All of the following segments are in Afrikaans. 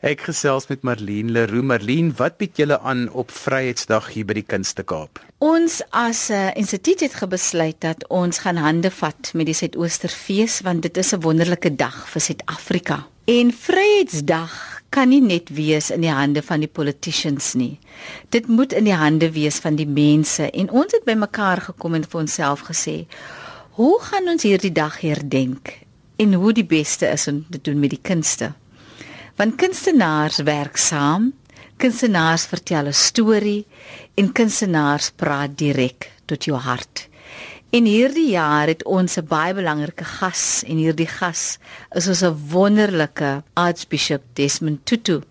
Ek gesels met Marlene Leroux. Marlene, wat bied julle aan op Vryheidsdag hier by die Kunste Kaap? Ons as 'n uh, instituut het gebesluit dat ons gaan hande vat met die Suidoosterfees want dit is 'n wonderlike dag vir Suid-Afrika. En Vryheidsdag kan nie net wees in die hande van die politicians nie. Dit moet in die hande wees van die mense en ons het bymekaar gekom en vir onsself gesê, hoe gaan ons hierdie dag herdenk en hoe die beste is om te doen met die kunste? Want kunstenaars werk saam, kunstenaars vertel 'n storie en kunstenaars praat direk tot jou hart. En hierdie jaar het ons 'n baie belangrike gas en hierdie gas is ons 'n wonderlike Archbishop Desmond Tutu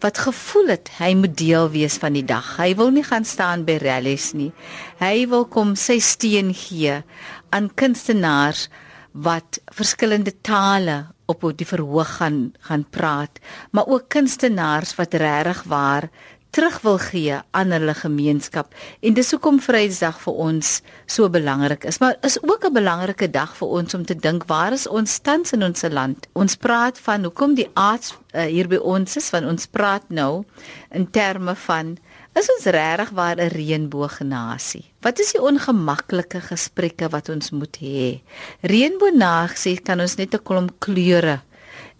wat gevoel het hy moet deel wees van die dag. Hy wil nie gaan staan by rallies nie. Hy wil kom sy steun gee aan kunstenaars wat verskillende tale op die verhoog gaan gaan praat, maar ook kunstenaars wat regtig waar terug wil gee aan hulle gemeenskap. En dis hoekom Vrydag vir ons so belangrik is, maar is ook 'n belangrike dag vir ons om te dink waar is ons tans in ons land? Ons praat van hoekom die aards uh, hier by ons is, van ons praat nou in terme van Is ons regtig waar 'n reënboognasie? Wat is die ongemaklike gesprekke wat ons moet hê? Reënboognaag sê kan ons net 'n klomp kleure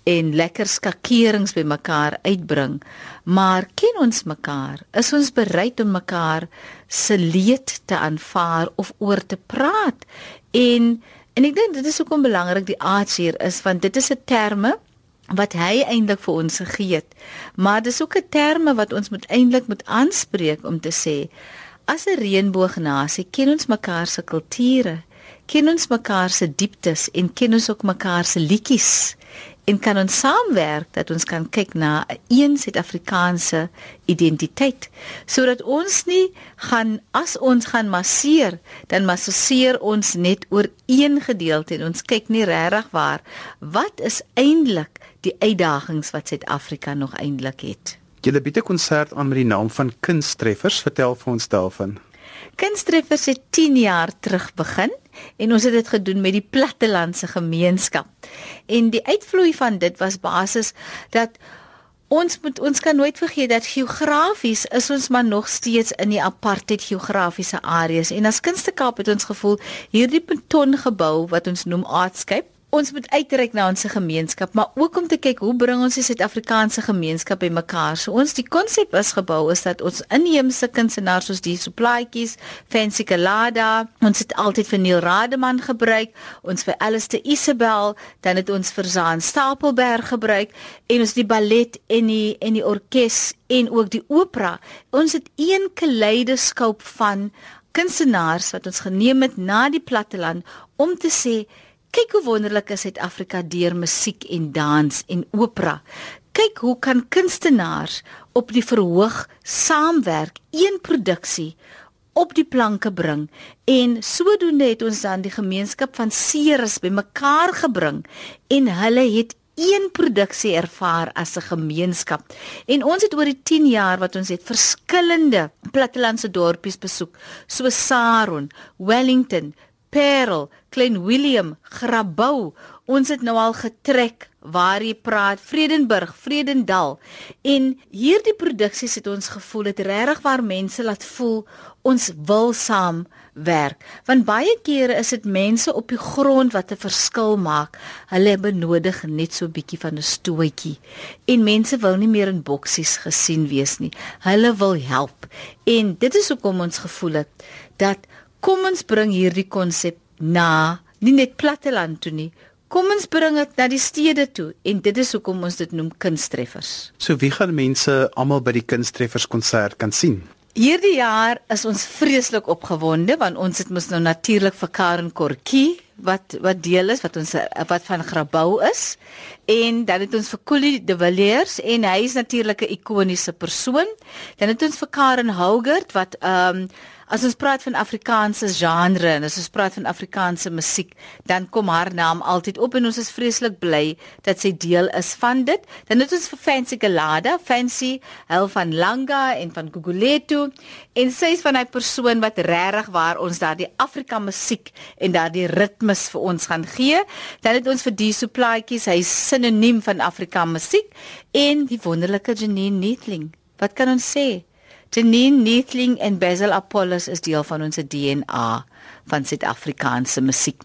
en lekker skakerings by mekaar uitbring. Maar ken ons mekaar? Is ons bereid om mekaar se leed te aanvaar of oor te praat? En en ek dink dit is ook belangrik die aards hier is want dit is 'n terme wat hy eintlik vir ons gegee het. Maar dis ook 'n terme wat ons moet eintlik moet aanspreek om te sê as 'n reënboognasie ken ons mekaar se kulture, ken ons mekaar se dieptes en ken ons ook mekaar se liedjies en kan ons saamwerk dat ons kan kyk na 'n een Suid-Afrikaanse identiteit sodat ons nie gaan as ons gaan masseer dan masseer ons net oor een gedeelte en ons kyk nie regtig waar wat is eintlik die uitdagings wat Suid-Afrika nog eintlik het. Julle bied 'n konsert aan met die naam van Kunstreffers. Vertel vir ons daarvan. Kunstreffers het 10 jaar terug begin en ons het dit gedoen met die plattelandse gemeenskap. En die uitvloei van dit was basies dat ons moet ons kan nooit vergeet dat geografies is ons maar nog steeds in die apartheid geografiese areas en as Kunstekaap het ons gevoel hierdie betongebou wat ons noem Artscape ons moet uitreik na ons gemeenskap, maar ook om te kyk hoe bring ons die Suid-Afrikaanse gemeenskap bymekaar. So ons die konsep is gebou is dat ons inheemse kunstenaars soos die Suplaatjies, Fancy Kalada, ons het altyd vir Neil Rademan gebruik, ons vir Alistair Isabel, dan het ons vir Zaan Stapelberg gebruik en ons die ballet en die en die orkes en ook die opera. Ons het een kaleidoskoop van kunstenaars wat ons geneem het na die platteland om te sê Kyk hoe wonderlik is Suid-Afrika deur musiek en dans en opera. Kyk hoe kan kunstenaars op die verhoog saamwerk, een produksie op die planke bring en sodoende het ons dan die gemeenskap van Ceres bymekaar gebring en hulle het een produksie ervaar as 'n gemeenskap. En ons het oor die 10 jaar wat ons het verskillende plattelandse dorpies besoek, so Saron, Wellington, Parel, Klein Willem, Grabouw. Ons het nou al getrek waar jy praat Vredenburg, Vredendal. En hierdie produksies het ons gevoel dit regtig waar mense laat voel ons wil saam werk. Want baie kere is dit mense op die grond wat 'n verskil maak. Hulle benodig net so 'n bietjie van 'n stootjie. En mense wil nie meer in boksies gesien wees nie. Hulle wil help. En dit is hoekom ons gevoel het dat kom ons bring hierdie konsep na nie net platteland toe nie. Kom ons bring dit na die stede toe en dit is hoekom ons dit noem kunstreffers. So wie gaan mense almal by die kunstreffers konsert kan sien? Hierdie jaar is ons vreeslik opgewonde want ons het mos nou natuurlik vir Karen Kortjie wat wat deel is wat ons wat van Grabouw is en dan het ons vir Collie de Villiers en hy is natuurlik 'n ikoniese persoon. Dan het ons vir Karen Hougert wat ehm um, As ons praat van Afrikaanse genre en as ons praat van Afrikaanse musiek, dan kom haar naam altyd op en ons is vreeslik bly dat sy deel is van dit. Dan het ons vir Fancy Galada, Fancy Hel van Langa en van Guguletu en sy is van daai persoon wat regtig waar ons daardie Afrika musiek en daardie ritmes vir ons gaan gee. Dan het ons vir die soplaatjies, hy is sinoniem van Afrika musiek en die wonderlike Janine Neethling. Wat kan ons sê? Janine Neethling en Basil Apollos is deel van ons DNA van Suid-Afrikaanse musiek.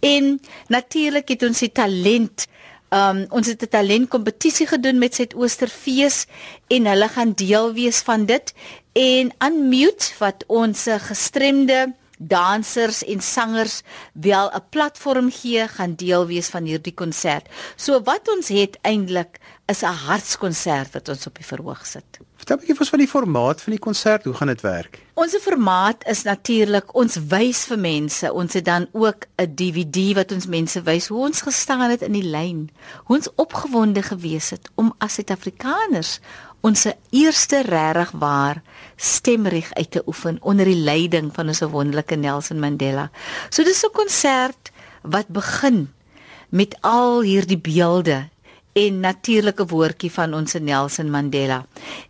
En natuurlik het ons die talent Um ons het 'n talentkompetisie gedoen met Suidoosterfees en hulle gaan deel wees van dit en unmute wat ons gestremde dansers en sangers wel 'n platform gee gaan deel wees van hierdie konsert. So wat ons het eintlik is 'n hartskonsert wat ons op die verhoog sit. Vertel 'n bietjie vir ons van die formaat van die konsert. Hoe gaan dit werk? Ons formaat is natuurlik ons wys vir mense. Ons het dan ook 'n DVD wat ons mense wys hoe ons gestaan het in die lyn. Hoe ons opgewonde gewees het om as Suid-Afrikaners ons eerste regtig waar stemreg uit te oefen onder die leiding van ons wonderlike Nelson Mandela. So dis 'n konsert wat begin met al hierdie beelde en natuurlike woordjie van ons Nelson Mandela.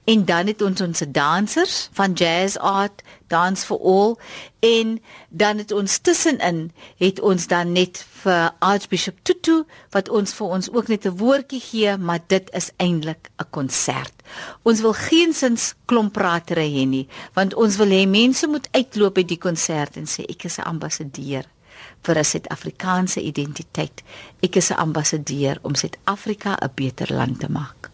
En dan het ons ons dansers van Jazz Art Dance for All en dan het ons tussenin het ons dan net vir Archbishop Tutu wat ons vir ons ook net 'n woordjie gee, maar dit is eintlik 'n konsert. Ons wil geensins klompratery hê nie, want ons wil hê mense moet uitloop by die konsert en sê ek is 'n ambassadeur vir 'n Suid-Afrikaanse identiteit. Ek is 'n ambassadeur om Suid-Afrika 'n beter land te maak.